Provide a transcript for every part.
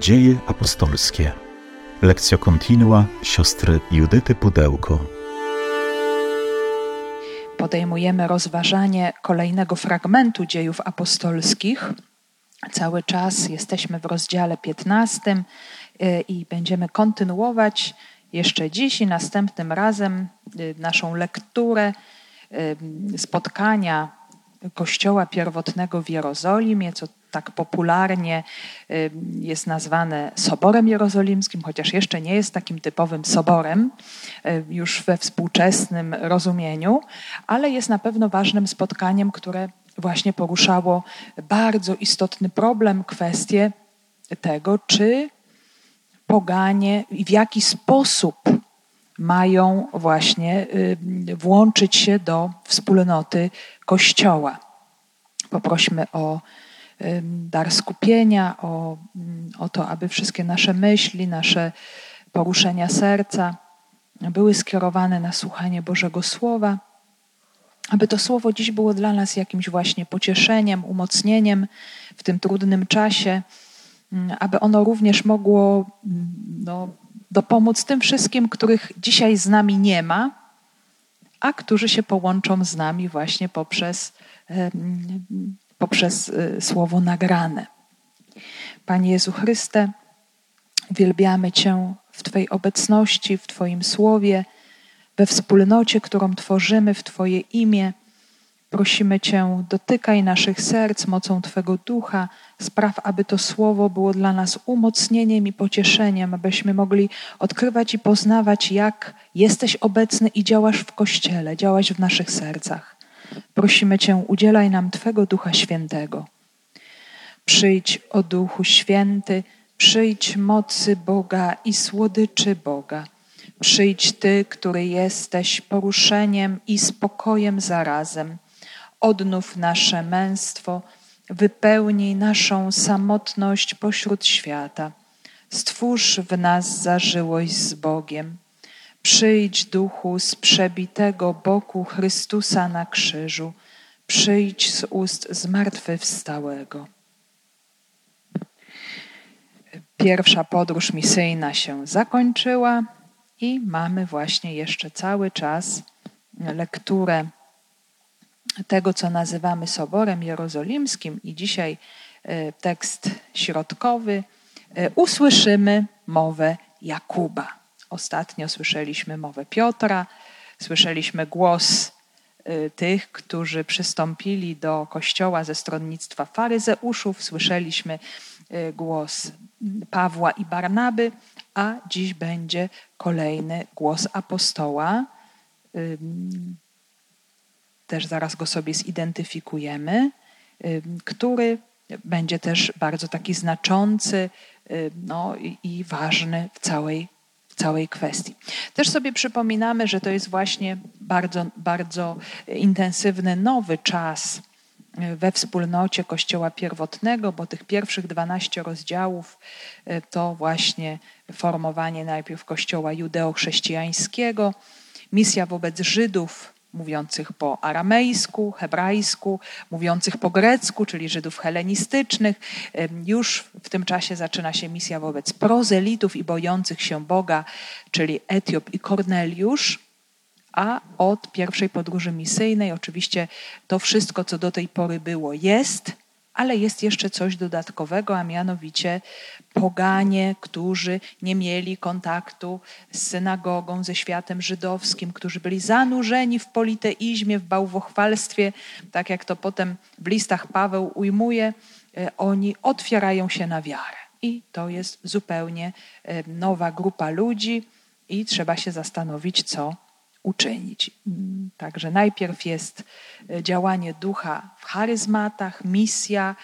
Dzieje apostolskie. Lekcja kontinua siostry Judyty Pudełko. Podejmujemy rozważanie kolejnego fragmentu dziejów apostolskich. Cały czas jesteśmy w rozdziale 15 y, i będziemy kontynuować jeszcze dziś i następnym razem y, naszą lekturę y, spotkania Kościoła pierwotnego w Jerozolimie, co tak popularnie jest nazwane Soborem Jerozolimskim, chociaż jeszcze nie jest takim typowym soborem już we współczesnym rozumieniu, ale jest na pewno ważnym spotkaniem, które właśnie poruszało bardzo istotny problem, kwestię tego, czy poganie i w jaki sposób mają właśnie włączyć się do wspólnoty Kościoła. Poprośmy o dar skupienia, o, o to, aby wszystkie nasze myśli, nasze poruszenia serca były skierowane na słuchanie Bożego Słowa, aby to Słowo dziś było dla nas jakimś właśnie pocieszeniem, umocnieniem w tym trudnym czasie, aby ono również mogło no, dopomóc tym wszystkim, których dzisiaj z nami nie ma, a którzy się połączą z nami właśnie poprzez poprzez y, słowo nagrane. Panie Jezu Chryste, uwielbiamy Cię w Twojej obecności, w Twoim słowie, we wspólnocie, którą tworzymy w Twoje imię. Prosimy Cię, dotykaj naszych serc mocą Twego ducha, spraw, aby to słowo było dla nas umocnieniem i pocieszeniem, abyśmy mogli odkrywać i poznawać, jak jesteś obecny i działasz w Kościele, działasz w naszych sercach. Prosimy Cię, udzielaj nam Twego Ducha Świętego. Przyjdź, o Duchu Święty, przyjdź mocy Boga i słodyczy Boga. Przyjdź Ty, który jesteś poruszeniem i spokojem zarazem. Odnów nasze męstwo, wypełnij naszą samotność pośród świata. Stwórz w nas zażyłość z Bogiem. Przyjdź, duchu, z przebitego boku Chrystusa na krzyżu, przyjdź z ust zmartwychwstałego. Pierwsza podróż misyjna się zakończyła i mamy właśnie jeszcze cały czas lekturę tego, co nazywamy Soborem Jerozolimskim, i dzisiaj e, tekst środkowy. E, usłyszymy mowę Jakuba. Ostatnio słyszeliśmy mowę Piotra, słyszeliśmy głos y, tych, którzy przystąpili do kościoła ze stronnictwa faryzeuszów, słyszeliśmy głos Pawła i Barnaby, a dziś będzie kolejny głos apostoła. Też zaraz go sobie zidentyfikujemy, który będzie też bardzo taki znaczący no, i ważny w całej całej kwestii. Też sobie przypominamy, że to jest właśnie bardzo, bardzo intensywny nowy czas e, we wspólnocie Kościoła pierwotnego, bo tych pierwszych 12 rozdziałów to właśnie formowanie najpierw Kościoła judeo-chrześcijańskiego, misja wobec Żydów mówiących po aramejsku, hebrajsku, mówiących po grecku, czyli Żydów helenistycznych. Już w tym czasie zaczyna się misja wobec prozelitów i bojących się Boga, czyli Etiop i Korneliusz. A od pierwszej podróży misyjnej, oczywiście to wszystko, co do tej pory było, jest, ale jest jeszcze coś dodatkowego, a mianowicie poganie, którzy nie mieli kontaktu z synagogą, ze światem żydowskim, którzy byli zanurzeni w politeizmie, w bałwochwalstwie, tak jak to potem w listach Paweł ujmuje, e, oni otwierają się na wiarę. I to jest zupełnie e, nowa grupa ludzi, i trzeba się zastanowić, co uczynić. Mm, także najpierw jest e, działanie ducha w charyzmatach, misja,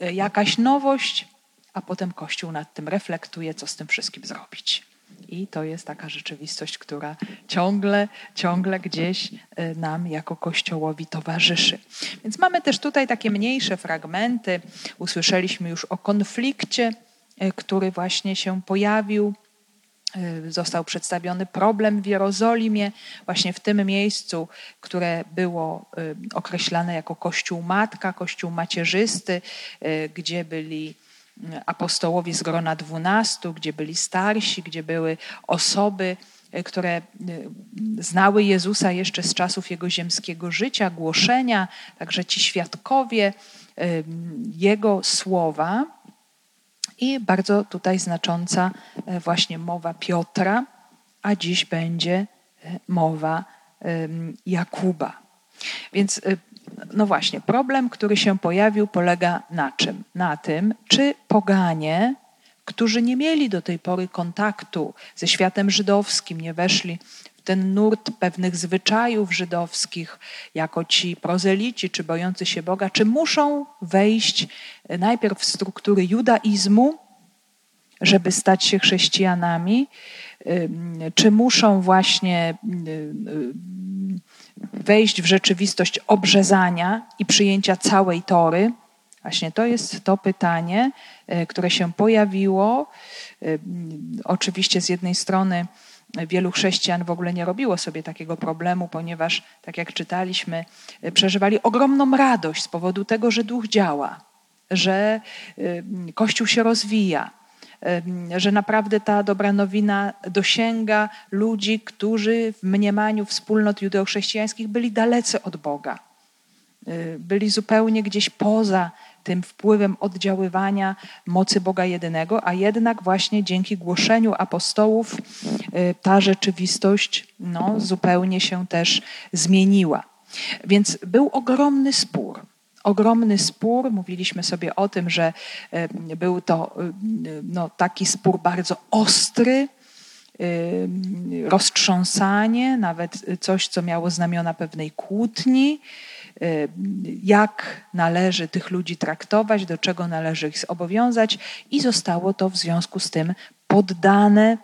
e, jakaś nowość, a potem Kościół nad tym reflektuje, co z tym wszystkim zrobić. I to jest taka rzeczywistość, która ciągle, ciągle gdzieś e, nam jako Kościołowi towarzyszy. Więc mamy też tutaj takie mniejsze fragmenty. Usłyszeliśmy już o konflikcie, który właśnie się pojawił został przedstawiony problem w Jerozolimie, właśnie w tym miejscu, które było y, określane jako Kościół Matka, Kościół Macierzysty, y, gdzie byli apostołowie z grona dwunastu, gdzie byli starsi, gdzie były osoby, które znały Jezusa jeszcze z czasów jego ziemskiego życia, głoszenia, także ci świadkowie jego słowa. I bardzo tutaj znacząca e, właśnie mowa Piotra, a dziś będzie e, mowa Jakuba. Więc e, no właśnie, problem, który się pojawił, polega na czym? Na tym, czy poganie, którzy nie mieli do tej pory kontaktu ze światem żydowskim, nie weszli ten nurt pewnych zwyczajów żydowskich, jako ci prozelici czy bojący się Boga, czy muszą wejść najpierw w struktury judaizmu, żeby stać się chrześcijanami, czy muszą właśnie wejść w rzeczywistość obrzezania i przyjęcia całej tory? Właśnie to jest to pytanie, e, które się pojawiło. Oczywiście z jednej strony wielu chrześcijan w ogóle nie robiło sobie takiego problemu, ponieważ, tak jak czytaliśmy, e, przeżywali ogromną radość z powodu tego, że duch działa, że Kościół się rozwija, że naprawdę ta dobra nowina dosięga ludzi, którzy w mniemaniu wspólnot judeochrześcijańskich byli dalecy od Boga. Y, byli zupełnie gdzieś poza tym wpływem oddziaływania mocy Boga jedynego, a jednak właśnie dzięki głoszeniu apostołów y, ta rzeczywistość no, zupełnie się też zmieniła. Więc był ogromny spór ogromny spór. Mówiliśmy sobie o tym, że e, był to e, no, taki spór bardzo ostry, roztrząsanie, nawet coś, co miało znamiona pewnej kłótni, jak należy tych ludzi traktować, do czego należy ich zobowiązać, i zostało to w związku z tym poddane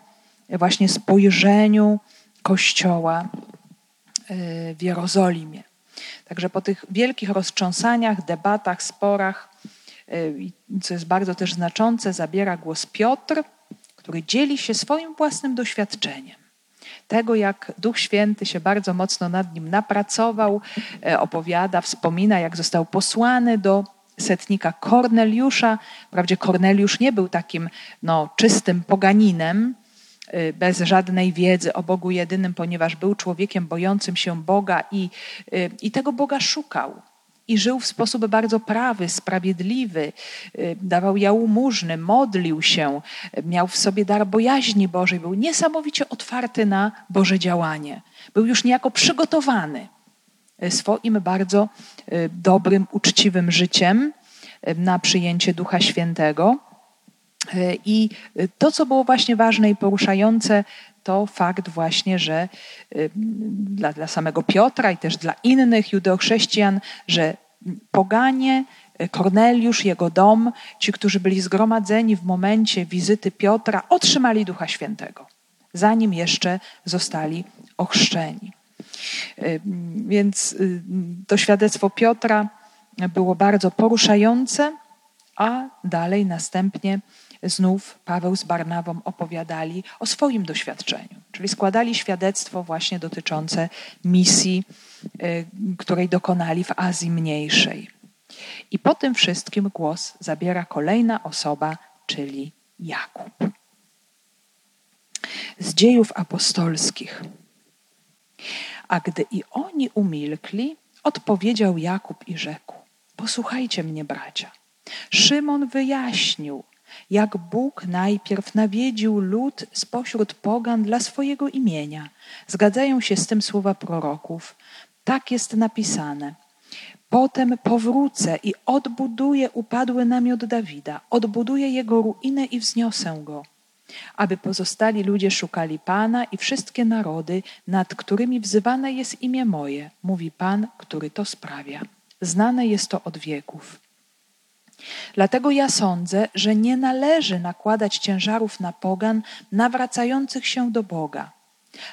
właśnie spojrzeniu Kościoła w Jerozolimie. Także po tych wielkich roztrząsaniach, debatach, sporach, y, co jest bardzo też znaczące, zabiera głos Piotr, który dzieli się swoim własnym doświadczeniem. Tego, jak Duch Święty się bardzo mocno nad nim napracował, e, opowiada, wspomina, jak został posłany do setnika Korneliusza. Wprawdzie Korneliusz nie był takim no, czystym poganinem, Y, bez żadnej wiedzy o Bogu jedynym, ponieważ był człowiekiem bojącym się Boga i, y, i tego Boga szukał. I żył w sposób bardzo prawy, sprawiedliwy, y, dawał jałmużny, modlił się, miał w sobie dar bojaźni Bożej, był niesamowicie otwarty na Boże działanie. Był już niejako przygotowany swoim bardzo dobrym, uczciwym życiem na przyjęcie Ducha Świętego. I to, co było właśnie ważne i poruszające, to fakt właśnie, że e, dla, dla samego Piotra i też dla innych judeochrześcijan, że poganie, e, Korneliusz, jego dom, ci, którzy byli zgromadzeni w momencie wizyty Piotra, otrzymali Ducha Świętego, zanim jeszcze zostali ochrzczeni. Więc to świadectwo Piotra było bardzo poruszające, a dalej następnie znów Paweł z Barnawą opowiadali o swoim doświadczeniu, czyli składali świadectwo właśnie dotyczące misji, y, której dokonali w Azji Mniejszej. I po tym wszystkim głos zabiera kolejna osoba, czyli Jakub. Z dziejów apostolskich. A gdy i oni umilkli, odpowiedział Jakub i rzekł: Posłuchajcie mnie, bracia. Szymon wyjaśnił, jak Bóg najpierw nawiedził lud spośród pogan dla swojego imienia. Zgadzają się z tym słowa proroków. Tak jest napisane. Potem powrócę i odbuduję upadły namiot Dawida, odbuduję jego ruinę i wzniosę go, aby pozostali ludzie szukali Pana i wszystkie narody, nad którymi wzywane jest imię moje, mówi Pan, który to sprawia. Znane jest to od wieków. Dlatego ja sądzę, że nie należy nakładać ciężarów na pogan nawracających się do Boga,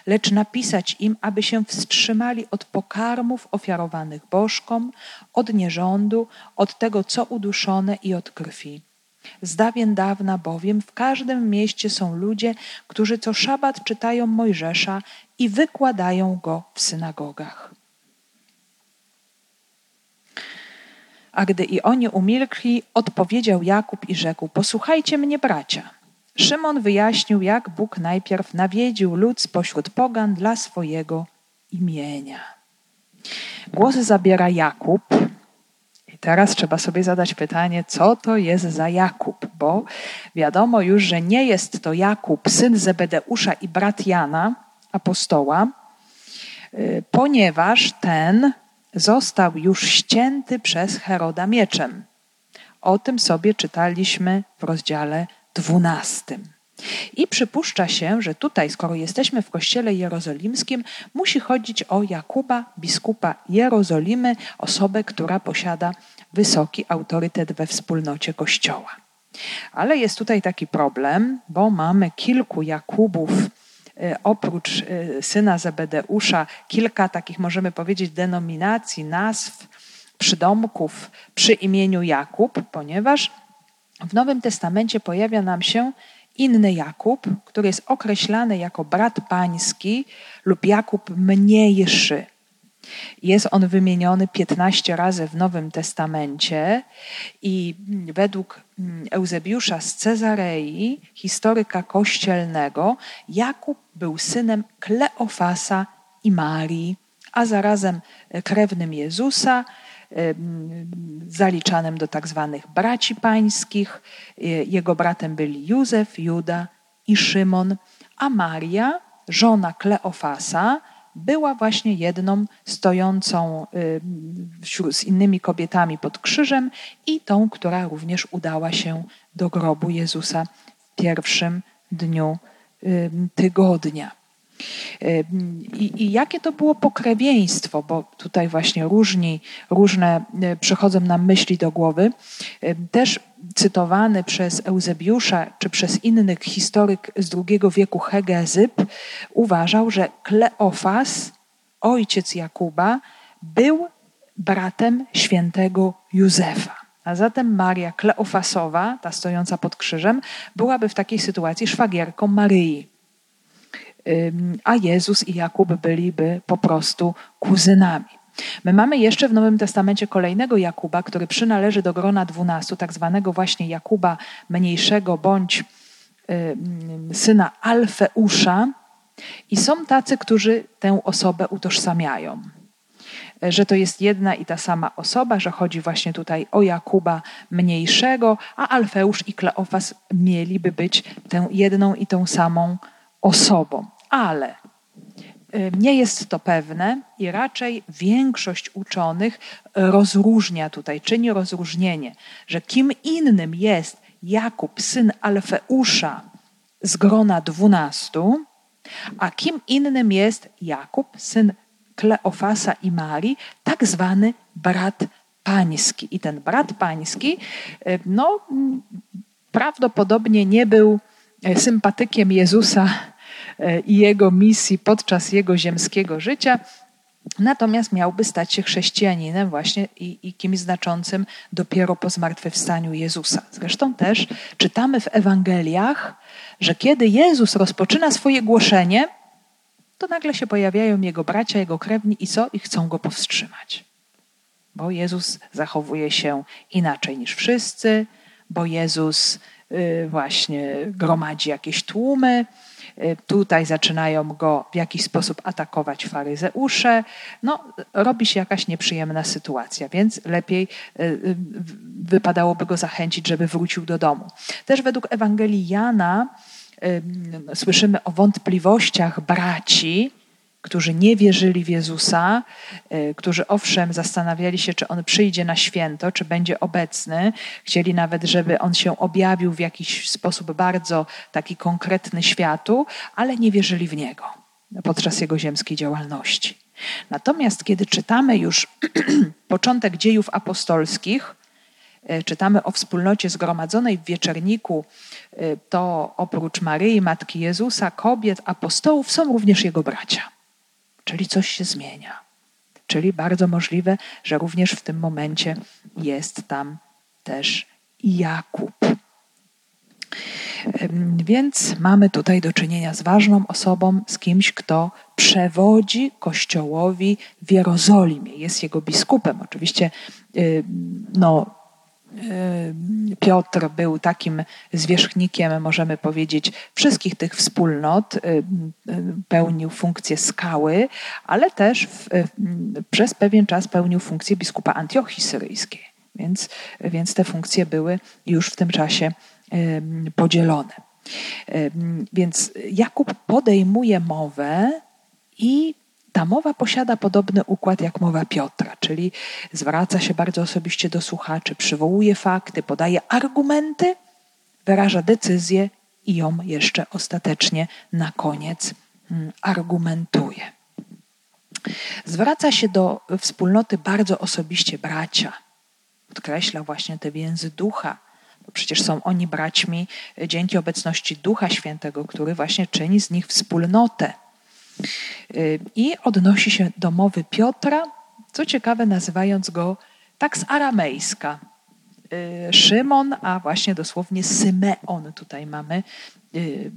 lecz napisać im, aby się wstrzymali od pokarmów ofiarowanych bożkom, od nierządu, od tego, co uduszone i od krwi. Z dawien dawna bowiem w każdym mieście są ludzie, którzy co szabat czytają Mojżesza i wykładają go w synagogach. A gdy i oni umilkli, odpowiedział Jakub i rzekł: Posłuchajcie mnie, bracia. Szymon wyjaśnił, jak Bóg najpierw nawiedził lud spośród pogan dla swojego imienia. Głos zabiera Jakub. I teraz trzeba sobie zadać pytanie, co to jest za Jakub, bo wiadomo już, że nie jest to Jakub, syn Zebedeusza i brat Jana, apostoła, y, ponieważ ten został już ścięty przez Heroda mieczem. O tym sobie czytaliśmy w rozdziale 12. I przypuszcza się, że tutaj, skoro jesteśmy w kościele jerozolimskim, musi chodzić o Jakuba, biskupa Jerozolimy, osobę, która posiada wysoki autorytet we wspólnocie kościoła. Ale jest tutaj taki problem, bo mamy kilku Jakubów, oprócz e, syna Zebedeusza, kilka takich, możemy powiedzieć, denominacji, nazw, przydomków przy imieniu Jakub, ponieważ w Nowym Testamencie pojawia nam się inny Jakub, który jest określany jako brat pański lub Jakub mniejszy. Jest on wymieniony 15 razy w Nowym Testamencie i według Eusebiusza z Cezarei, historyka kościelnego, Jakub był synem Kleofasa i Marii, a zarazem krewnym Jezusa zaliczanym do tak zwanych braci pańskich. Jego bratem byli Józef, Juda i Szymon, a Maria, żona Kleofasa, była właśnie jedną stojącą z innymi kobietami pod krzyżem i tą, która również udała się do grobu Jezusa w pierwszym dniu tygodnia. I, I, jakie to było pokrewieństwo, bo tutaj właśnie różni, różne e, przychodzą nam myśli do głowy. Też cytowany przez Eusebiusza czy przez innych historyk z II wieku Hegezyp uważał, że Kleofas, ojciec Jakuba, był bratem świętego Józefa. A zatem Maria Kleofasowa, ta stojąca pod krzyżem, byłaby w takiej sytuacji szwagierką Maryi a Jezus i Jakub byliby po prostu kuzynami. My mamy jeszcze w Nowym Testamencie kolejnego Jakuba, który przynależy do grona dwunastu, tak zwanego właśnie Jakuba mniejszego bądź syna Alfeusza. I są tacy, którzy tę osobę utożsamiają. Że to jest jedna i ta sama osoba, że chodzi właśnie tutaj o Jakuba mniejszego, a Alfeusz i Kleofas mieliby być tę jedną i tą samą osobą ale y, nie jest to pewne i raczej większość uczonych rozróżnia tutaj, czyni rozróżnienie, że kim innym jest Jakub, syn Alfeusza z grona dwunastu, a kim innym jest Jakub, syn Kleofasa i Marii, tak zwany brat pański. I ten brat pański, y, no, prawdopodobnie nie był y, sympatykiem Jezusa i jego misji podczas jego ziemskiego życia. Natomiast miałby stać się chrześcijaninem właśnie i, i kimś znaczącym dopiero po zmartwychwstaniu Jezusa. Zresztą też czytamy w Ewangeliach, że kiedy Jezus rozpoczyna swoje głoszenie, to nagle się pojawiają jego bracia, jego krewni i co? I chcą go powstrzymać. Bo Jezus zachowuje się inaczej niż wszyscy, bo Jezus y, właśnie gromadzi jakieś tłumy, tutaj zaczynają go w jakiś sposób atakować faryzeusze. No, robi się jakaś nieprzyjemna sytuacja, więc lepiej y, y, wypadałoby go zachęcić, żeby wrócił do domu. Też według Ewangelii Jana słyszymy o wątpliwościach braci, którzy nie wierzyli w Jezusa, y, którzy owszem zastanawiali się, czy on przyjdzie na święto, czy będzie obecny. Chcieli nawet, żeby on się objawił w jakiś sposób bardzo taki konkretny światu, ale nie wierzyli w niego podczas jego ziemskiej działalności. Natomiast kiedy czytamy już początek dziejów apostolskich, y, czytamy o wspólnocie zgromadzonej w wieczerniku, y, to oprócz Maryi, Matki Jezusa, kobiet, apostołów są również jego bracia czyli coś się zmienia. Czyli bardzo możliwe, że również w tym momencie jest tam też Jakub. Więc mamy tutaj do czynienia z ważną osobą, z kimś, kto przewodzi Kościołowi w Jerozolimie. Jest jego biskupem. Oczywiście no, Piotr był takim zwierzchnikiem, możemy powiedzieć, wszystkich tych wspólnot, pełnił funkcję skały, ale też w, przez pewien czas pełnił funkcję biskupa Antiochii Syryjskiej. Więc, więc te funkcje były już w tym czasie podzielone. Więc Jakub podejmuje mowę i ta mowa posiada podobny układ jak mowa Piotra, czyli zwraca się bardzo osobiście do słuchaczy, przywołuje fakty, podaje argumenty, wyraża decyzję i ją jeszcze ostatecznie na koniec mm, argumentuje. Zwraca się do wspólnoty bardzo osobiście bracia. Podkreśla właśnie te więzy ducha, bo przecież są oni braćmi dzięki obecności Ducha Świętego, który właśnie czyni z nich wspólnotę. I odnosi się do mowy Piotra, co ciekawe, nazywając go tak z aramejska. Y, Szymon, a właśnie dosłownie Symeon. Tutaj mamy y,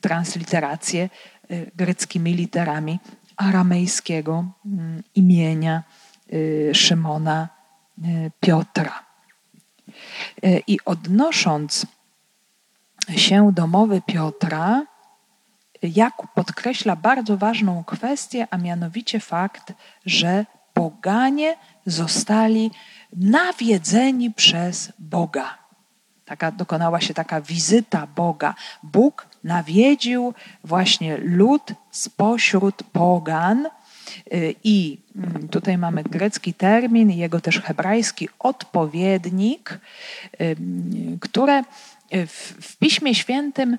transliterację y, greckimi literami aramejskiego mm, imienia Szymona Piotra. I odnosząc się do mowy Piotra, Jakub podkreśla bardzo ważną kwestię, a mianowicie fakt, że poganie zostali nawiedzeni przez Boga. Taka, dokonała się taka wizyta Boga. Bóg nawiedził właśnie lud spośród pogan. Y, I mm, tutaj mamy grecki termin, jego też hebrajski odpowiednik, y, które w, w Piśmie Świętym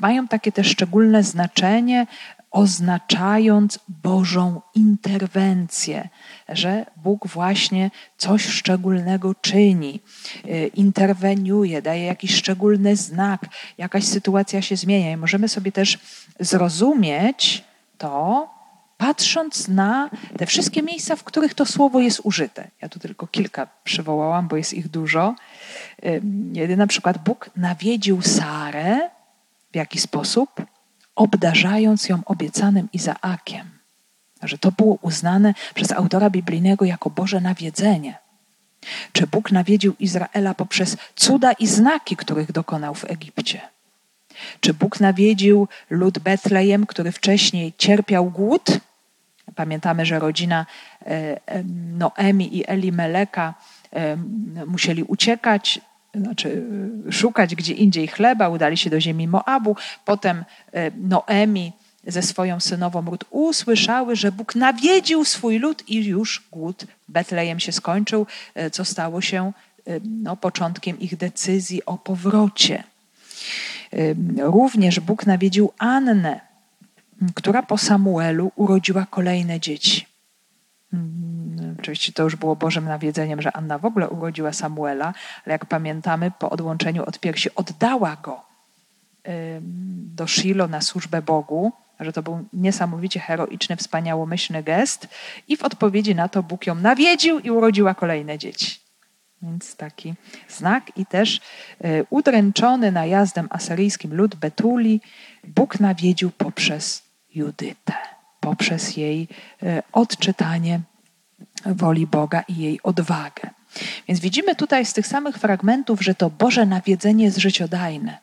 mają takie też szczególne znaczenie, oznaczając Bożą interwencję, że Bóg właśnie coś szczególnego czyni, y, interweniuje, daje jakiś szczególny znak, jakaś sytuacja się zmienia. I możemy sobie też zrozumieć to, patrząc na te wszystkie miejsca, w których to słowo jest użyte. Ja tu tylko kilka przywołałam, bo jest ich dużo. Jeden na przykład Bóg nawiedził Sarę w jaki sposób? Obdarzając ją obiecanym Izaakiem. Że to było uznane przez autora biblijnego jako Boże nawiedzenie. Czy Bóg nawiedził Izraela poprzez cuda i znaki, których dokonał w Egipcie? Czy Bóg nawiedził lud Betlejem, który wcześniej cierpiał głód? Pamiętamy, że rodzina e, Noemi i Elimeleka musieli uciekać znaczy szukać gdzie indziej chleba, udali się do ziemi Moabu. Potem e, Noemi ze swoją synową Rut usłyszały, że Bóg nawiedził swój lud i już głód Betlejem się skończył, e, co stało się no, początkiem ich decyzji o powrocie. Również Bóg nawiedził Annę, która po Samuelu urodziła kolejne dzieci. Oczywiście to już było Bożym nawiedzeniem, że Anna w ogóle urodziła Samuela, ale jak pamiętamy, po odłączeniu od piersi oddała go do Shilo na służbę Bogu, że to był niesamowicie heroiczny, wspaniałomyślny gest i w odpowiedzi na to Bóg ją nawiedził i urodziła kolejne dzieci. Więc taki znak i też e, udręczony najazdem asyryjskim lud Betuli Bóg nawiedził poprzez Judytę poprzez jej e, odczytanie woli Boga i jej odwagę. Więc widzimy tutaj z tych samych fragmentów, że to Boże nawiedzenie jest życiodajne.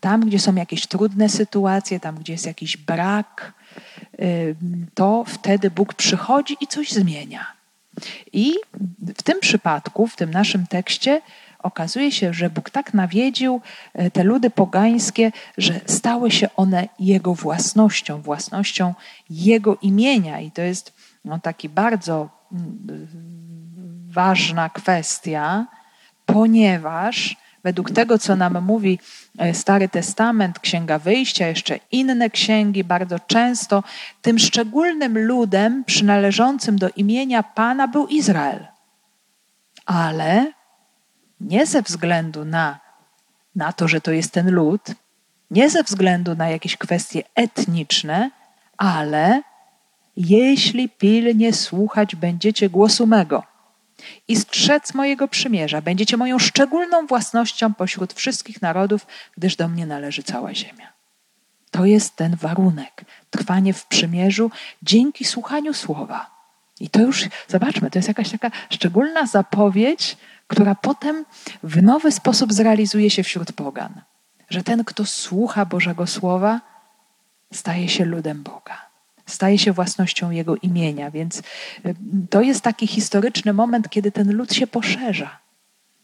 Tam, gdzie są jakieś trudne sytuacje, tam, gdzie jest jakiś brak, to wtedy Bóg przychodzi i coś zmienia. I w tym przypadku, w tym naszym tekście, okazuje się, że Bóg tak nawiedził e, te ludy pogańskie, że stały się one Jego własnością, własnością Jego imienia. I to jest no, taki bardzo mm, ważna kwestia, ponieważ według tego, co nam mówi e, Stary Testament, Księga Wyjścia, jeszcze inne księgi, bardzo często tym szczególnym ludem przynależącym do imienia Pana był Izrael. Ale nie ze względu na, na to, że to jest ten lud, nie ze względu na jakieś kwestie etniczne, ale jeśli pilnie słuchać będziecie głosu mego i strzec mojego przymierza, będziecie moją szczególną własnością pośród wszystkich narodów, gdyż do mnie należy cała ziemia. To jest ten warunek. Trwanie w przymierzu dzięki słuchaniu słowa. I to już, zobaczmy, to jest jakaś taka szczególna zapowiedź, która potem w nowy sposób zrealizuje się wśród pogan. Że ten, kto słucha Bożego Słowa, staje się ludem Boga, staje się własnością Jego imienia. Więc y, to jest taki historyczny moment, kiedy ten lud się poszerza.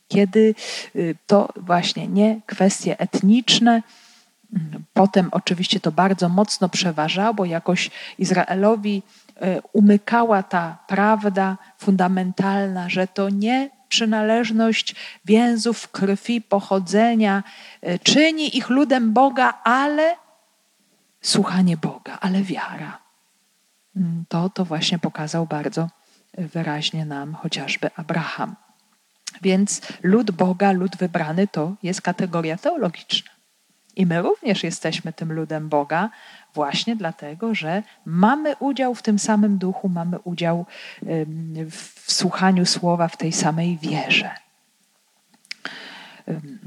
Kiedy y, to właśnie nie kwestie etniczne, mm, Potem oczywiście to bardzo mocno przeważało, jakoś Izraelowi y, umykała ta prawda fundamentalna, że to nie przynależność więzów krwi, pochodzenia czyni ich ludem Boga, ale słuchanie Boga, ale wiara. Mm, to, to właśnie pokazał bardzo wyraźnie nam chociażby Abraham. Więc lud Boga, lud wybrany to jest kategoria teologiczna. I my również jesteśmy tym ludem Boga, właśnie dlatego, że mamy udział w tym samym duchu, mamy udział w słuchaniu słowa, w tej samej wierze.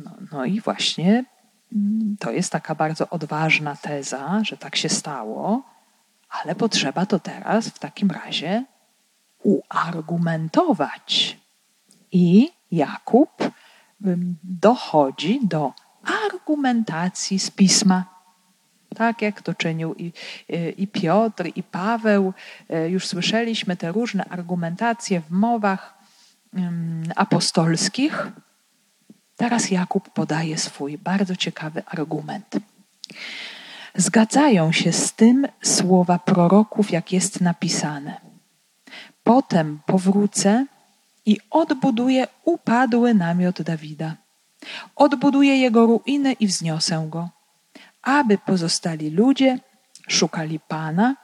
No, no i właśnie to jest taka bardzo odważna teza, że tak się stało, ale potrzeba to teraz w takim razie uargumentować. I Jakub dochodzi do argumentacji z pisma. Tak jak to czynił i, i Piotr, i Paweł. E, już słyszeliśmy te różne argumentacje w mowach apostolskich. Teraz Jakub podaje swój bardzo ciekawy argument. Zgadzają się z tym słowa proroków, jak jest napisane. Potem powrócę i odbuduję upadły namiot Dawida. Odbuduję jego ruiny i wzniosę go, aby pozostali ludzie szukali Pana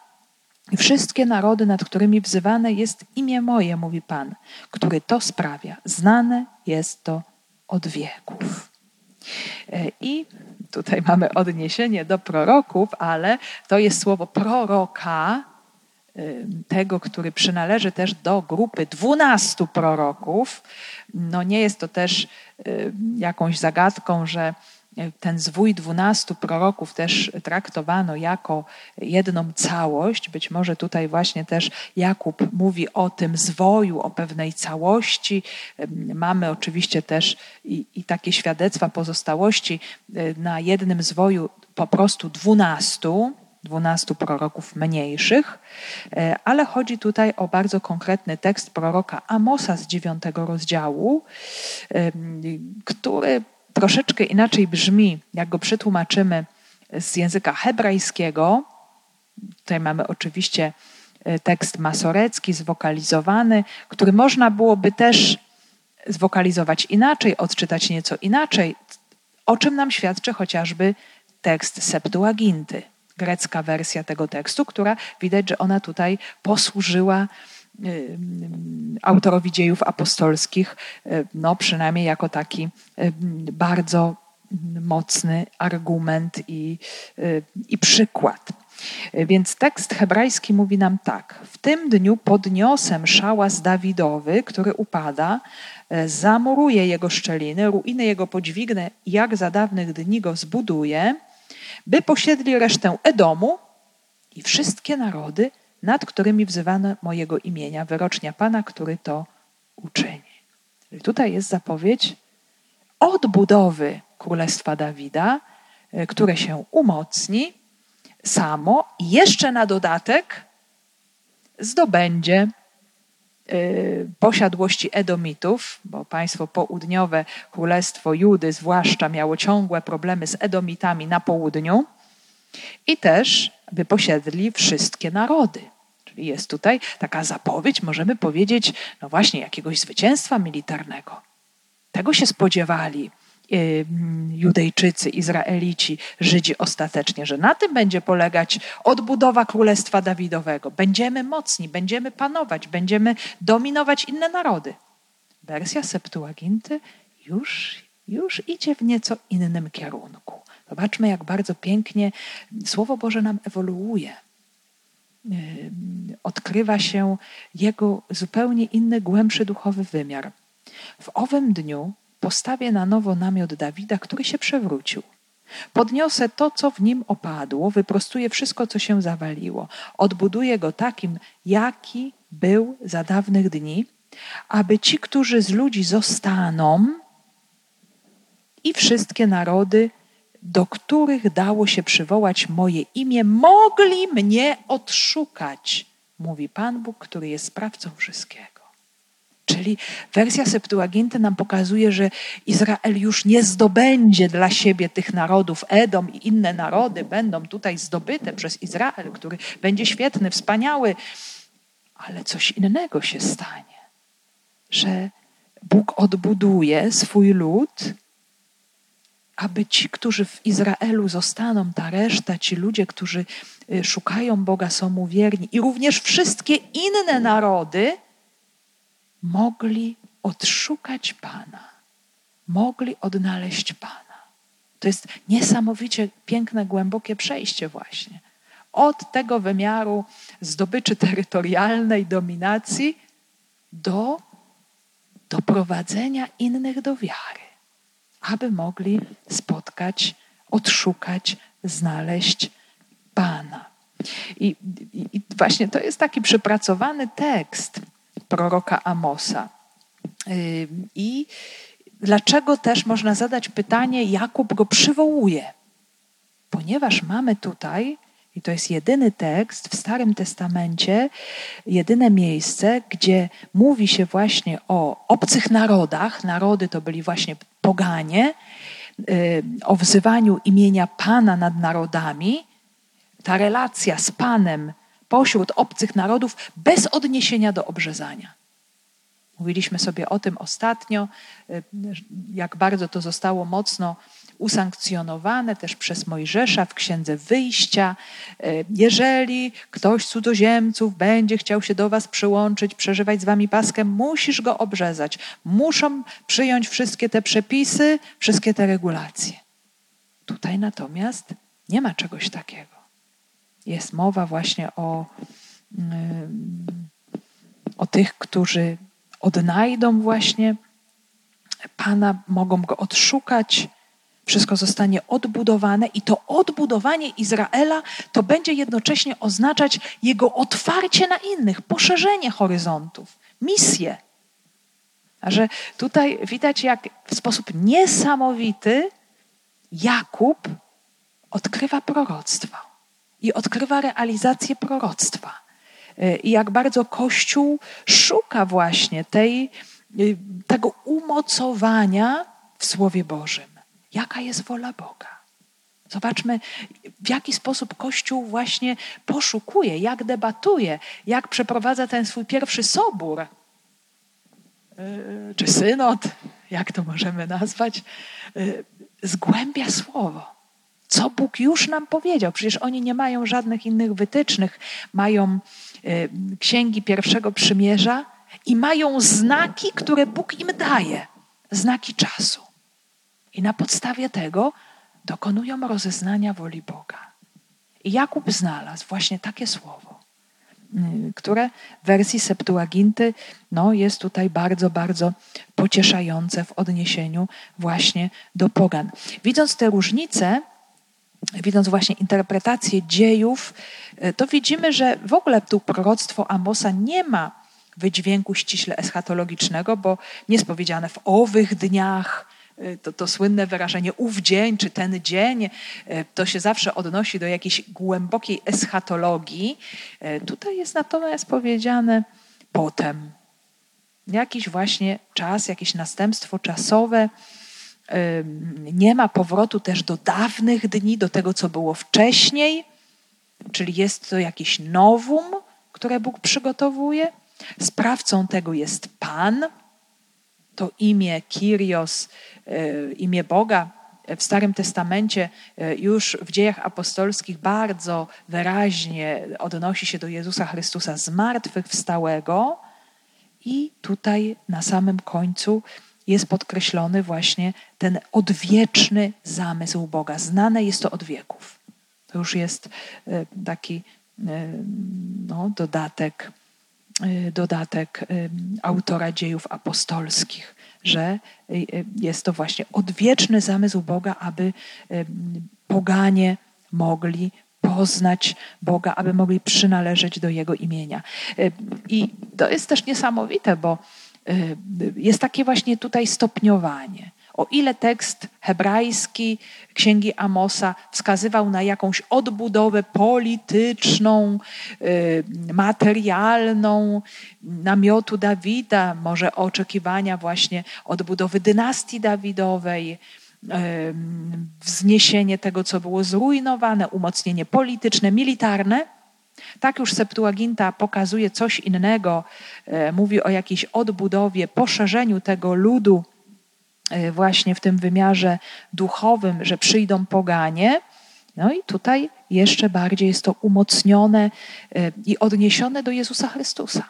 i wszystkie narody, nad którymi wzywane jest imię moje, mówi Pan, który to sprawia. Znane jest to od wieków. E, I tutaj mamy odniesienie do proroków, ale to jest słowo proroka, tego, który przynależy też do grupy dwunastu proroków. No nie jest to też jakąś zagadką, że ten zwój dwunastu proroków też traktowano jako jedną całość. Być może tutaj właśnie też Jakub mówi o tym zwoju, o pewnej całości. Mamy oczywiście też i, i takie świadectwa pozostałości e, na jednym zwoju po prostu dwunastu, dwunastu proroków mniejszych, e, ale chodzi tutaj o bardzo konkretny tekst proroka Amosa z dziewiątego rozdziału, który troszeczkę inaczej brzmi, jak go przetłumaczymy z języka hebrajskiego. Tutaj mamy oczywiście e, tekst masorecki, zwokalizowany, który można byłoby też zwokalizować inaczej, odczytać nieco inaczej, o czym nam świadczy chociażby tekst Septuaginty, grecka wersja tego tekstu, która widać, że ona tutaj posłużyła autorowi dziejów apostolskich, y, no przynajmniej jako taki bardzo mocny argument i, i przykład. Więc tekst hebrajski mówi nam tak: W tym dniu podniosę szałas Dawidowy, który upada, zamuruję jego szczeliny, ruiny jego podźwignę, jak za dawnych dni go zbuduję, by posiedli resztę Edomu i wszystkie narody nad którymi wzywano mojego imienia, wyrocznia Pana, który to uczyni. Tutaj jest zapowiedź odbudowy Królestwa Dawida, e, które się umocni samo i jeszcze na dodatek zdobędzie e, posiadłości Edomitów, bo państwo południowe, królestwo Judy zwłaszcza miało ciągłe problemy z Edomitami na południu i też by posiedli wszystkie narody. Jest tutaj taka zapowiedź, możemy powiedzieć, no właśnie, jakiegoś zwycięstwa militarnego. Tego się spodziewali y, Judejczycy, Izraelici, Żydzi ostatecznie, że na tym będzie polegać odbudowa Królestwa Dawidowego. Będziemy mocni, będziemy panować, będziemy dominować inne narody. Wersja Septuaginty już, już idzie w nieco innym kierunku. Zobaczmy, jak bardzo pięknie Słowo Boże nam ewoluuje odkrywa się jego zupełnie inny, głębszy duchowy wymiar. W owym dniu postawię na nowo namiot Dawida, który się przewrócił. Podniosę to, co w nim opadło, wyprostuję wszystko, co się zawaliło. Odbuduję go takim, jaki był za dawnych dni, aby ci, którzy z ludzi zostaną, i wszystkie narody, do których dało się przywołać moje imię, mogli mnie odszukać, mówi Pan Bóg, który jest sprawcą wszystkiego. Czyli wersja Septuaginty nam pokazuje, że Izrael już nie zdobędzie dla siebie tych narodów. Edom i inne narody będą tutaj zdobyte przez Izrael, który będzie świetny, wspaniały, ale coś innego się stanie, że Bóg odbuduje swój lud, aby ci, którzy w Izraelu zostaną, ta reszta, ci ludzie, którzy y, szukają Boga, są mu wierni, i również wszystkie inne narody, mogli odszukać Pana, mogli odnaleźć Pana. To jest niesamowicie piękne, głębokie przejście, właśnie. Od tego wymiaru zdobyczy terytorialnej dominacji do doprowadzenia innych do wiary, aby mogli spotkać, odszukać, znaleźć Pana. I, i, właśnie to jest taki przepracowany tekst proroka Amosa. I dlaczego też można zadać pytanie, Jakub go przywołuje? Ponieważ mamy tutaj, i to jest jedyny tekst w Starym Testamencie, jedyne miejsce, gdzie mówi się właśnie o obcych narodach, narody to byli właśnie poganie, o wzywaniu imienia Pana nad narodami, ta relacja z Panem pośród obcych narodów bez odniesienia do obrzezania. Mówiliśmy sobie o tym ostatnio, y, jak bardzo to zostało mocno usankcjonowane też przez Mojżesza w Księdze Wyjścia. Y, jeżeli ktoś z cudzoziemców będzie chciał się do was przyłączyć, przeżywać z wami paskę, musisz go obrzezać. Muszą przyjąć wszystkie te przepisy, wszystkie te regulacje. Tutaj natomiast nie ma czegoś takiego jest mowa właśnie o, o tych, którzy odnajdą właśnie Pana, mogą go odszukać. Wszystko zostanie odbudowane i to odbudowanie Izraela to będzie jednocześnie oznaczać jego otwarcie na innych, poszerzenie horyzontów, misję. A że tutaj widać, jak w sposób niesamowity Jakub odkrywa proroctwo i odkrywa realizację proroctwa. Y, I jak bardzo Kościół szuka właśnie tej, y, tego umocowania w Słowie Bożym. Jaka jest wola Boga? Zobaczmy, w jaki sposób Kościół właśnie poszukuje, jak debatuje, jak przeprowadza ten swój pierwszy sobór, y, czy synod, jak to możemy nazwać, zgłębia słowo co Bóg już nam powiedział. Przecież oni nie mają żadnych innych wytycznych. Mają y, księgi pierwszego przymierza i mają znaki, które Bóg im daje znaki czasu. I na podstawie tego dokonują rozeznania woli Boga. I Jakub znalazł właśnie takie słowo, y, które w wersji Septuaginty no, jest tutaj bardzo, bardzo pocieszające w odniesieniu właśnie do pogan. Widząc te różnice, widząc właśnie interpretację dziejów, e, to widzimy, że w ogóle tu proroctwo Amosa nie ma wydźwięku ściśle eschatologicznego, bo nie jest powiedziane w owych dniach, to, to słynne wyrażenie ów dzień czy ten dzień, e, to się zawsze odnosi do jakiejś głębokiej eschatologii. Tutaj jest natomiast powiedziane potem. Jakiś właśnie czas, jakieś następstwo czasowe, nie ma powrotu też do dawnych dni, do tego, co było wcześniej, czyli jest to jakieś nowum, które Bóg przygotowuje. Sprawcą tego jest Pan. To imię Kyrios, e, imię Boga w Starym Testamencie, e, już w dziejach apostolskich bardzo wyraźnie odnosi się do Jezusa Chrystusa zmartwychwstałego. I tutaj na samym końcu jest podkreślony właśnie ten odwieczny zamysł Boga. Znane jest to od wieków. To już jest e, taki e, no, dodatek, e, dodatek autora dziejów apostolskich, że jest to właśnie odwieczny zamysł Boga, aby poganie mogli poznać Boga, aby mogli przynależeć do Jego imienia. I to jest też niesamowite, bo jest takie właśnie tutaj stopniowanie. O ile tekst hebrajski księgi Amosa wskazywał na jakąś odbudowę polityczną, y, materialną namiotu Dawida, może oczekiwania właśnie odbudowy dynastii Dawidowej, y, wzniesienie tego, co było zrujnowane, umocnienie polityczne, militarne, tak już Septuaginta pokazuje coś innego, y, mówi o jakiejś odbudowie, poszerzeniu tego ludu właśnie w tym wymiarze duchowym, że przyjdą poganie. No i tutaj jeszcze bardziej jest to umocnione e, i odniesione do Jezusa Chrystusa.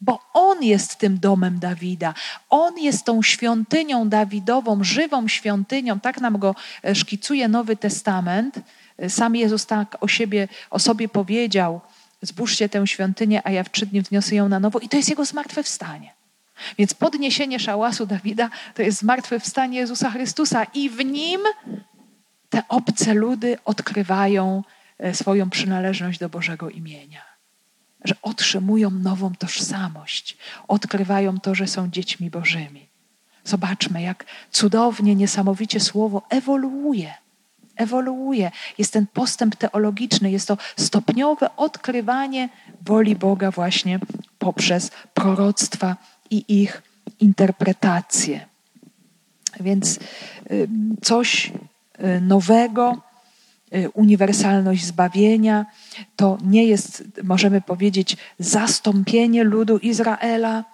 Bo On jest tym domem Dawida. On jest tą świątynią Dawidową, żywą świątynią. Tak nam go e, szkicuje Nowy Testament. Sam Jezus tak o, siebie, o sobie powiedział: Zbóżcie tę świątynię, a ja w trzy dni wniosę ją na nowo. I to jest Jego zmartwychwstanie. Więc podniesienie szałasu Dawida to jest zmartwychwstanie Jezusa Chrystusa i w nim te obce ludy odkrywają e, swoją przynależność do Bożego imienia. Że otrzymują nową tożsamość, odkrywają to, że są dziećmi Bożymi. Zobaczmy, jak cudownie, niesamowicie słowo ewoluuje. Ewoluuje. Jest ten postęp teologiczny, jest to stopniowe odkrywanie woli Boga właśnie poprzez proroctwa i ich interpretację. Więc y, coś y, nowego, y, uniwersalność zbawienia to nie jest, możemy powiedzieć, zastąpienie ludu Izraela,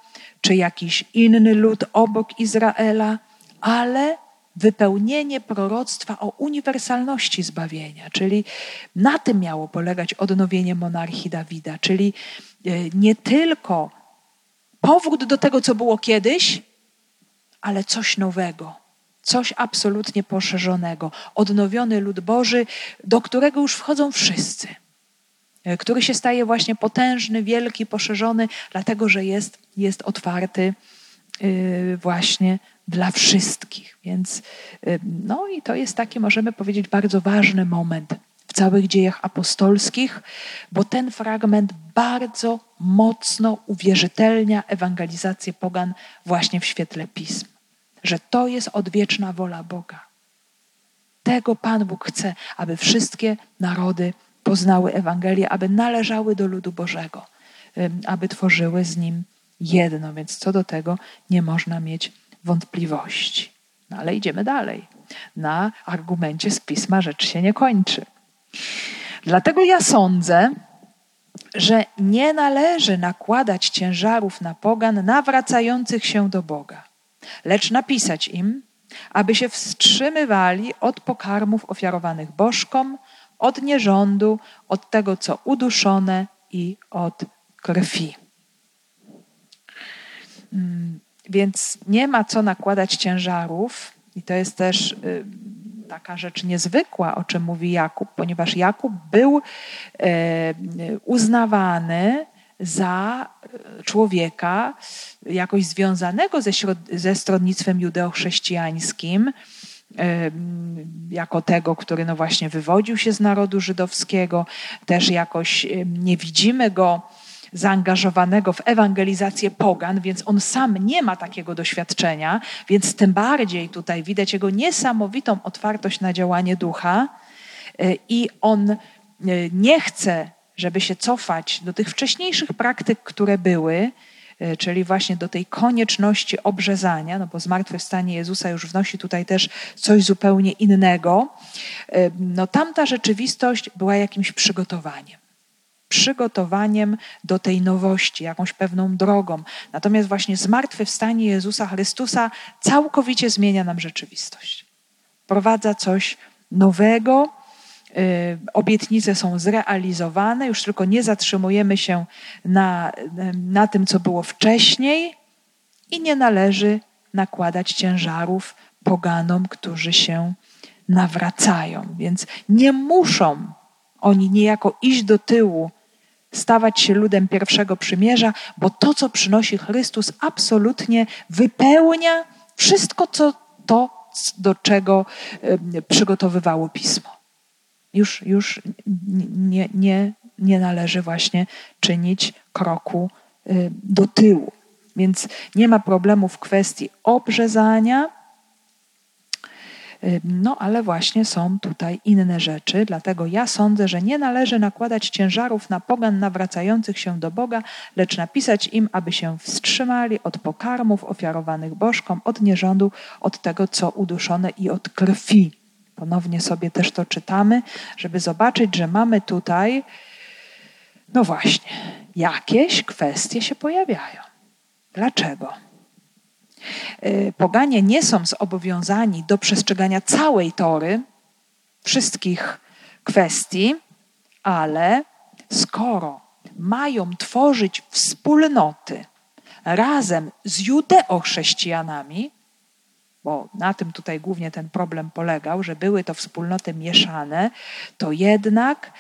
czy jakiś inny lud obok Izraela, ale wypełnienie proroctwa o uniwersalności zbawienia, czyli na tym miało polegać odnowienie monarchii Dawida, czyli nie tylko powrót do tego, co było kiedyś, ale coś nowego, coś absolutnie poszerzonego, odnowiony lud Boży, do którego już wchodzą wszyscy, e, który się staje właśnie potężny, wielki, poszerzony, dlatego że jest, jest otwarty e, właśnie dla wszystkich. Więc e, no i to jest taki, możemy powiedzieć, bardzo ważny moment całych dziejach apostolskich, bo ten fragment bardzo mocno uwierzytelnia ewangelizację pogan właśnie w świetle pism. Że to jest odwieczna wola Boga. Tego Pan Bóg chce, aby wszystkie narody poznały Ewangelię, aby należały do ludu Bożego, aby tworzyły z nim jedno. Więc co do tego nie można mieć wątpliwości. No ale idziemy dalej. Na argumencie z pisma rzecz się nie kończy. Dlatego ja sądzę, że nie należy nakładać ciężarów na pogan nawracających się do Boga, lecz napisać im, aby się wstrzymywali od pokarmów ofiarowanych bożkom, od nierządu, od tego, co uduszone i od krwi. Mm, więc nie ma co nakładać ciężarów, i to jest też y, taka rzecz niezwykła, o czym mówi Jakub, ponieważ Jakub był e, uznawany za e, człowieka jakoś związanego ze, ze stronnictwem judeochrześcijańskim, e, jako tego, który no właśnie wywodził się z narodu żydowskiego, też jakoś nie widzimy go zaangażowanego w ewangelizację pogan, więc on sam nie ma takiego doświadczenia, więc tym bardziej tutaj widać jego niesamowitą otwartość na działanie ducha e, i on e, nie chce, żeby się cofać do tych wcześniejszych praktyk, które były, e, czyli właśnie do tej konieczności obrzezania, no bo zmartwychwstanie Jezusa już wnosi tutaj też coś zupełnie innego. No tamta rzeczywistość była jakimś przygotowaniem przygotowaniem do tej nowości, jakąś pewną drogą. Natomiast właśnie zmartwychwstanie Jezusa Chrystusa całkowicie zmienia nam rzeczywistość. Prowadza coś nowego, y, obietnice są zrealizowane, już tylko nie zatrzymujemy się na, na tym, co było wcześniej i nie należy nakładać ciężarów poganom, którzy się nawracają. Więc nie muszą oni niejako iść do tyłu stawać się ludem pierwszego przymierza, bo to, co przynosi Chrystus, absolutnie wypełnia wszystko, co to, do czego przygotowywało Pismo. Już, już nie, nie, nie należy właśnie czynić kroku do tyłu. Więc nie ma problemu w kwestii obrzezania, no ale właśnie są tutaj inne rzeczy, dlatego ja sądzę, że nie należy nakładać ciężarów na pogan nawracających się do Boga, lecz napisać im, aby się wstrzymali od pokarmów ofiarowanych bożkom, od nierządu, od tego, co uduszone i od krwi. Ponownie sobie też to czytamy, żeby zobaczyć, że mamy tutaj, no właśnie, jakieś kwestie się pojawiają. Dlaczego? Y, poganie nie są zobowiązani do przestrzegania całej tory, wszystkich kwestii, ale skoro mają tworzyć wspólnoty razem z judeochrześcijanami, bo na tym tutaj głównie ten problem polegał, że były to wspólnoty mieszane, to jednak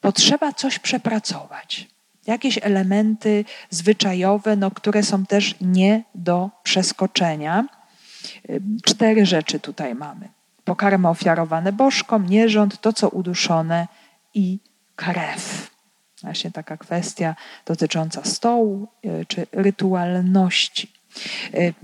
potrzeba coś przepracować jakieś elementy zwyczajowe, no, które są też nie do przeskoczenia. Cztery rzeczy tutaj mamy. Pokarmy ofiarowane bożkom, nierząd, to co uduszone i krew. Właśnie taka kwestia dotycząca stołu y, czy rytualności. Y,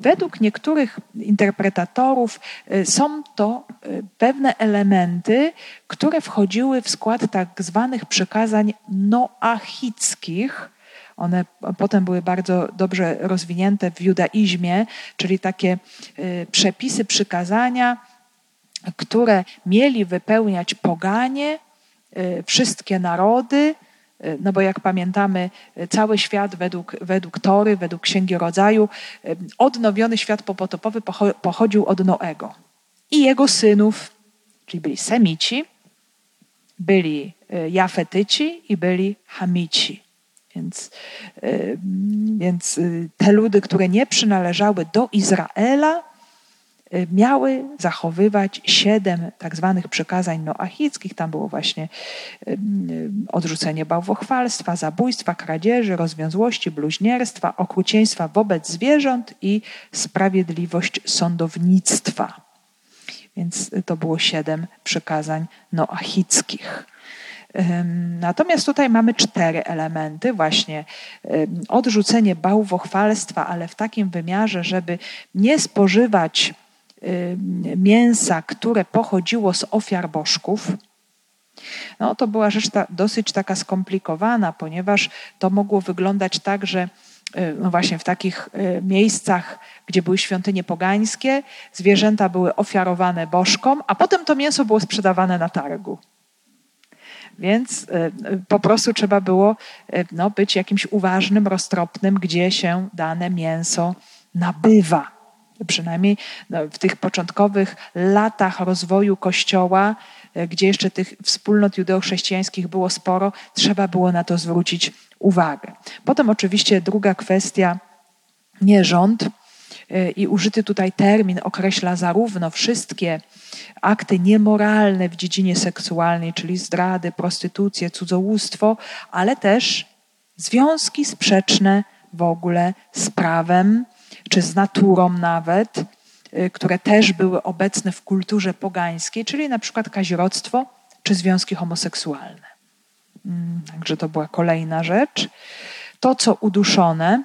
według niektórych interpretatorów y, są to y, pewne elementy, które wchodziły w skład tak zwanych przykazań noachickich. One potem były bardzo dobrze rozwinięte w judaizmie, czyli takie przepisy, przykazania, które mieli wypełniać poganie, wszystkie narody, no bo jak pamiętamy, cały świat według, według Tory, według Księgi Rodzaju, odnowiony świat popotopowy pochodził od Noego i jego synów, czyli byli Semici, byli e, Jafetyci i byli Hamici. Więc, więc e, te ludy, które nie przynależały do Izraela, Y, miały zachowywać siedem tak zwanych przykazań noachickich. Tam było właśnie y, y, odrzucenie bałwochwalstwa, zabójstwa, kradzieży, rozwiązłości, bluźnierstwa, okrucieństwa wobec zwierząt i sprawiedliwość sądownictwa. Więc to było siedem przykazań noachickich. Natomiast tutaj mamy cztery elementy, właśnie odrzucenie bałwochwalstwa, ale w takim wymiarze, żeby nie spożywać Y, mięsa, które pochodziło z ofiar bożków, no to była rzecz ta, dosyć taka skomplikowana, ponieważ to mogło wyglądać tak, że y, no właśnie w takich y, miejscach, gdzie były świątynie pogańskie, zwierzęta były ofiarowane bożkom, a potem to mięso było sprzedawane na targu. Więc po prostu trzeba było no, być jakimś uważnym, roztropnym, gdzie się dane mięso nabywa przynajmniej no, w tych początkowych latach rozwoju Kościoła, e, gdzie jeszcze tych wspólnot judeochrześcijańskich było sporo, trzeba było na to zwrócić uwagę. Potem oczywiście druga kwestia, nierząd. E, I użyty tutaj termin określa zarówno wszystkie akty niemoralne w dziedzinie seksualnej, czyli zdrady, prostytucję, cudzołóstwo, ale też związki sprzeczne w ogóle z prawem, czy z naturą nawet, y, które też były obecne w kulturze pogańskiej, czyli na przykład kazirodztwo czy związki homoseksualne. Mm, także to była kolejna rzecz. To, co uduszone,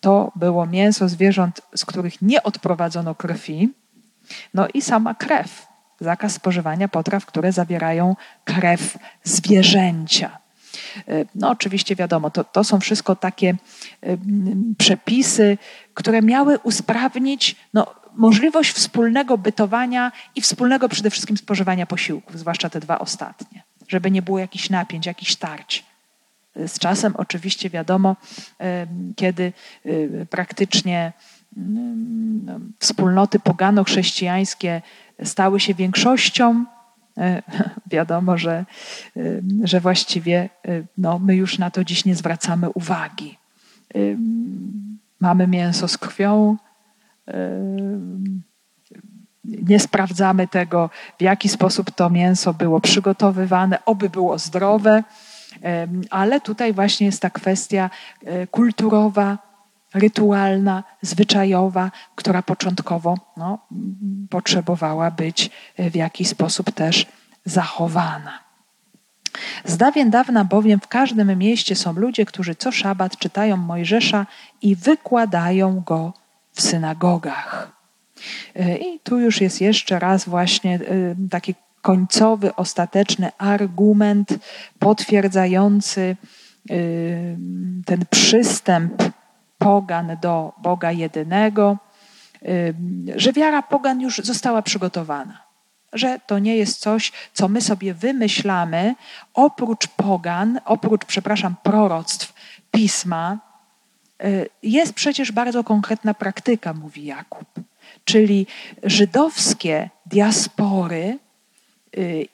to było mięso zwierząt, z których nie odprowadzono krwi, no i sama krew. Zakaz spożywania potraw, które zawierają krew zwierzęcia. No oczywiście wiadomo, to, to są wszystko takie przepisy, które miały usprawnić no, możliwość wspólnego bytowania i wspólnego przede wszystkim spożywania posiłków, zwłaszcza te dwa ostatnie, żeby nie było jakichś napięć, jakichś starć. Z czasem oczywiście wiadomo, kiedy praktycznie no, wspólnoty pogano-chrześcijańskie stały się większością, E, wiadomo, że, e, że właściwie e, no, my już na to dziś nie zwracamy uwagi. Mamy mięso z krwią, nie sprawdzamy tego, w jaki sposób to mięso było przygotowywane, oby było zdrowe. Ale tutaj właśnie jest ta kwestia e, kulturowa, rytualna, zwyczajowa, która początkowo no, potrzebowała być w jakiś sposób też zachowana. Z dawien dawna bowiem w każdym mieście są ludzie, którzy co szabat czytają Mojżesza i wykładają go w synagogach. E, I tu już jest jeszcze raz właśnie e, taki końcowy, ostateczny argument potwierdzający e, ten przystęp pogan do Boga jedynego, że wiara pogan już została przygotowana że to nie jest coś, co my sobie wymyślamy, oprócz pogan, oprócz, przepraszam, proroctw pisma, y, jest przecież bardzo konkretna praktyka, mówi Jakub. Czyli żydowskie diaspory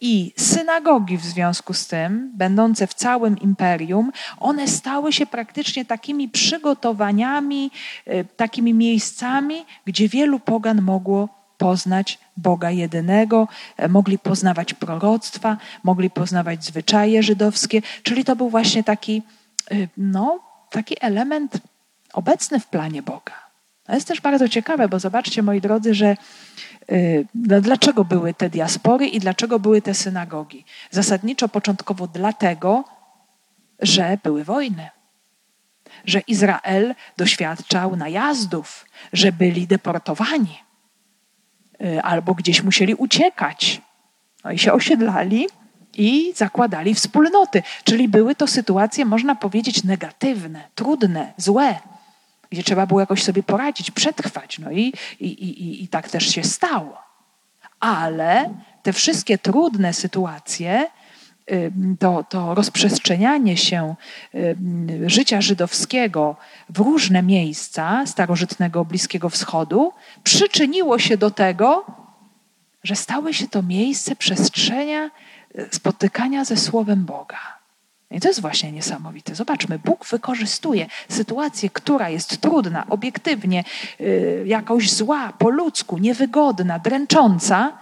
i synagogi w związku z tym, będące w całym imperium, one stały się praktycznie takimi przygotowaniami, y, takimi miejscami, gdzie wielu pogan mogło poznać Boga jedynego, e, mogli poznawać proroctwa, mogli poznawać zwyczaje żydowskie, czyli to był właśnie taki, y, no, taki element obecny w planie Boga. To jest też bardzo ciekawe, bo zobaczcie, moi drodzy, że y, dlaczego były te diaspory i dlaczego były te synagogi? Zasadniczo początkowo dlatego, że były wojny że Izrael doświadczał najazdów, że byli deportowani. Y, albo gdzieś musieli uciekać. No i się osiedlali i zakładali wspólnoty. Czyli były to sytuacje, można powiedzieć, negatywne, trudne, złe, gdzie trzeba było jakoś sobie poradzić, przetrwać. No i, i, i, i tak też się stało. Ale te wszystkie trudne sytuacje to, to rozprzestrzenianie się życia żydowskiego w różne miejsca starożytnego Bliskiego Wschodu przyczyniło się do tego, że stały się to miejsce przestrzenia e, spotykania ze Słowem Boga. I to jest właśnie niesamowite. Zobaczmy, Bóg wykorzystuje sytuację, która jest trudna, obiektywnie, yy, jakoś zła, po ludzku, niewygodna, dręcząca,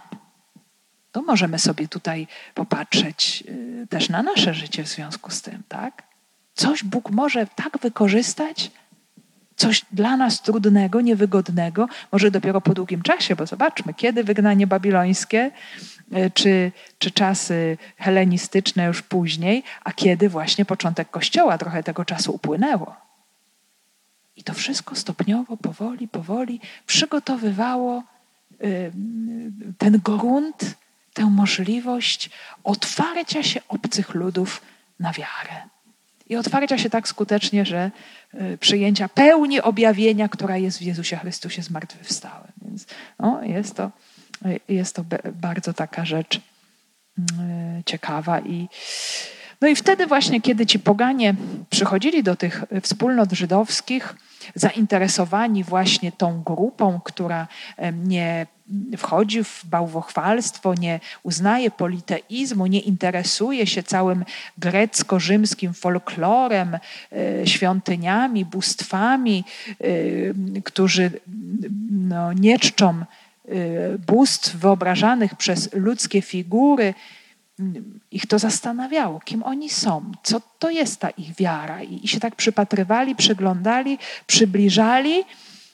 to możemy sobie tutaj popatrzeć y, też na nasze życie w związku z tym, tak? Coś Bóg może tak wykorzystać, coś dla nas trudnego, niewygodnego, może dopiero po długim czasie, bo zobaczmy, kiedy wygnanie babilońskie, y, czy, czy czasy helenistyczne już później, a kiedy właśnie początek Kościoła, trochę tego czasu upłynęło. I to wszystko stopniowo, powoli, powoli przygotowywało y, ten grunt tę możliwość otwarcia się obcych ludów na wiarę. I otwarcia się tak skutecznie, że y, przyjęcia pełni objawienia, która jest w Jezusie Chrystusie zmartwychwstałym. Więc no, jest, to, jest to bardzo taka rzecz y, ciekawa. I, no i wtedy właśnie, kiedy ci poganie przychodzili do tych wspólnot żydowskich, zainteresowani właśnie tą grupą, która nie wchodzi w bałwochwalstwo, nie uznaje politeizmu, nie interesuje się całym grecko-rzymskim folklorem, e, świątyniami, bóstwami, e, którzy no, nie czczą e, bóstw wyobrażanych przez ludzkie figury, ich to zastanawiało, kim oni są, co to jest ta ich wiara. I, się tak przypatrywali, przyglądali, przybliżali.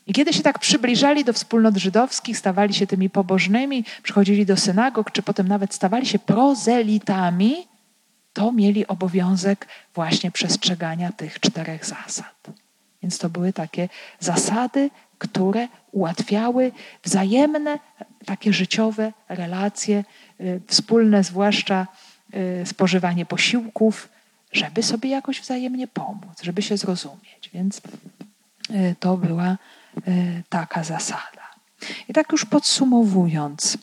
I kiedy się tak przybliżali do wspólnot żydowskich, stawali się tymi pobożnymi, przychodzili do synagog, czy potem nawet stawali się prozelitami, to mieli obowiązek właśnie przestrzegania tych czterech zasad. Więc to były takie zasady, które ułatwiały wzajemne, takie życiowe relacje, wspólne, zwłaszcza y, spożywanie posiłków, żeby sobie jakoś wzajemnie pomóc, żeby się zrozumieć. Więc y, to była taka zasada. I tak już podsumowując,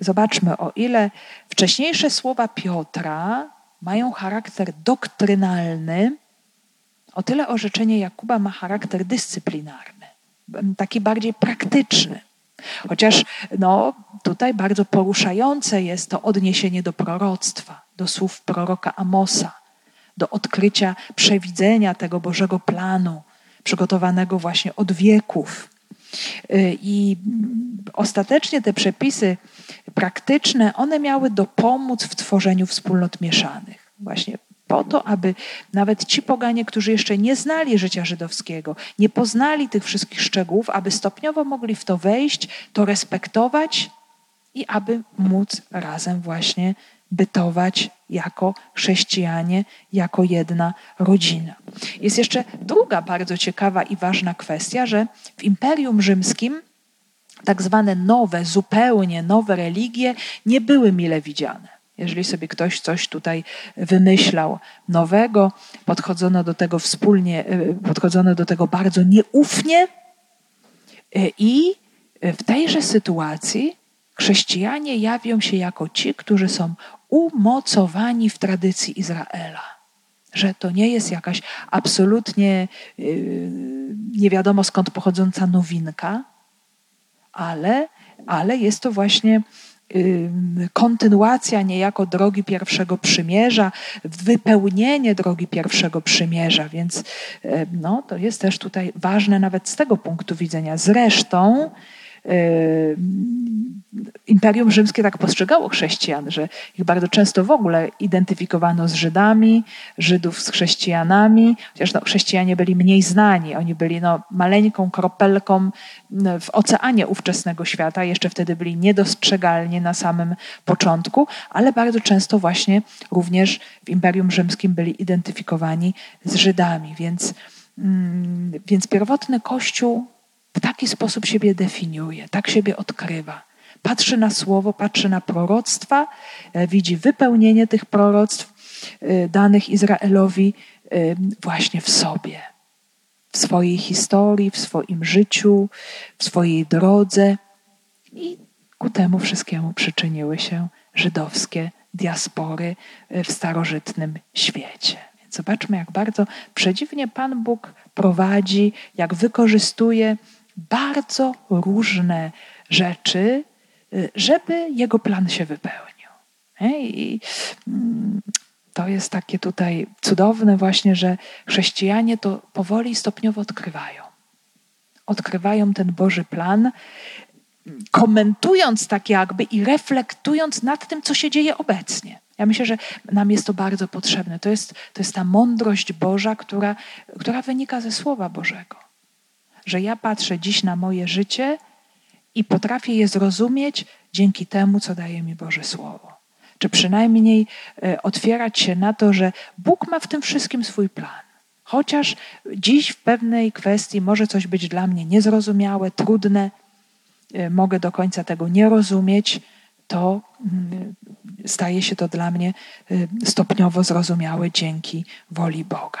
zobaczmy, o ile wcześniejsze słowa Piotra mają charakter doktrynalny, o tyle orzeczenie Jakuba ma charakter dyscyplinarny, taki bardziej praktyczny. Chociaż no, tutaj bardzo poruszające jest to odniesienie do proroctwa, do słów proroka Amosa, do odkrycia przewidzenia tego Bożego planu, przygotowanego właśnie od wieków. Y, I ostatecznie te przepisy praktyczne, one miały dopomóc w tworzeniu wspólnot mieszanych. Właśnie po to, aby nawet ci poganie, którzy jeszcze nie znali życia żydowskiego, nie poznali tych wszystkich szczegółów, aby stopniowo mogli w to wejść, to respektować i aby móc razem właśnie bytować jako chrześcijanie, jako jedna rodzina. Jest jeszcze druga bardzo ciekawa i ważna kwestia, że w Imperium Rzymskim tak zwane nowe, zupełnie nowe religie nie były mile widziane. Jeżeli sobie ktoś coś tutaj wymyślał nowego, podchodzono do tego wspólnie, e, podchodzono do tego bardzo nieufnie e, i w tejże sytuacji chrześcijanie jawią się jako ci, którzy są umocowani w tradycji Izraela. Że to nie jest jakaś absolutnie yy, nie wiadomo skąd pochodząca nowinka, ale, ale jest to właśnie kontynuacja niejako drogi pierwszego przymierza, wypełnienie drogi pierwszego przymierza, więc no, to jest też tutaj ważne nawet z tego punktu widzenia. Zresztą Imperium Rzymskie tak postrzegało chrześcijan, że ich bardzo często w ogóle identyfikowano z Żydami, Żydów z chrześcijanami, chociaż no, chrześcijanie byli mniej znani. Oni byli no, maleńką kropelką w oceanie ówczesnego świata, jeszcze wtedy byli niedostrzegalni na samym początku, ale bardzo często właśnie również w Imperium Rzymskim byli identyfikowani z Żydami. Więc, mm, więc pierwotny Kościół w taki sposób siebie definiuje, tak siebie odkrywa. Patrzy na słowo, patrzy na proroctwa, e, widzi wypełnienie tych proroctw e, danych Izraelowi e, właśnie w sobie, w swojej historii, w swoim życiu, w swojej drodze. I ku temu wszystkiemu przyczyniły się żydowskie diaspory w starożytnym świecie. Zobaczmy, jak bardzo przedziwnie Pan Bóg prowadzi, jak wykorzystuje bardzo różne rzeczy, y, żeby jego plan się wypełnił. I mm, to jest takie tutaj cudowne właśnie, że chrześcijanie to powoli stopniowo odkrywają. Odkrywają ten Boży plan, komentując tak jakby i reflektując nad tym, co się dzieje obecnie. Ja myślę, że nam jest to bardzo potrzebne. To jest, to jest ta mądrość Boża, która, która wynika ze Słowa Bożego że ja patrzę dziś na moje życie i potrafię je zrozumieć dzięki temu, co daje mi Boże Słowo. Czy przynajmniej e, otwierać się na to, że Bóg ma w tym wszystkim swój plan. Chociaż dziś w pewnej kwestii może coś być dla mnie niezrozumiałe, trudne, e, mogę do końca tego nie rozumieć, to mm, staje się to dla mnie e, stopniowo zrozumiałe dzięki woli Boga.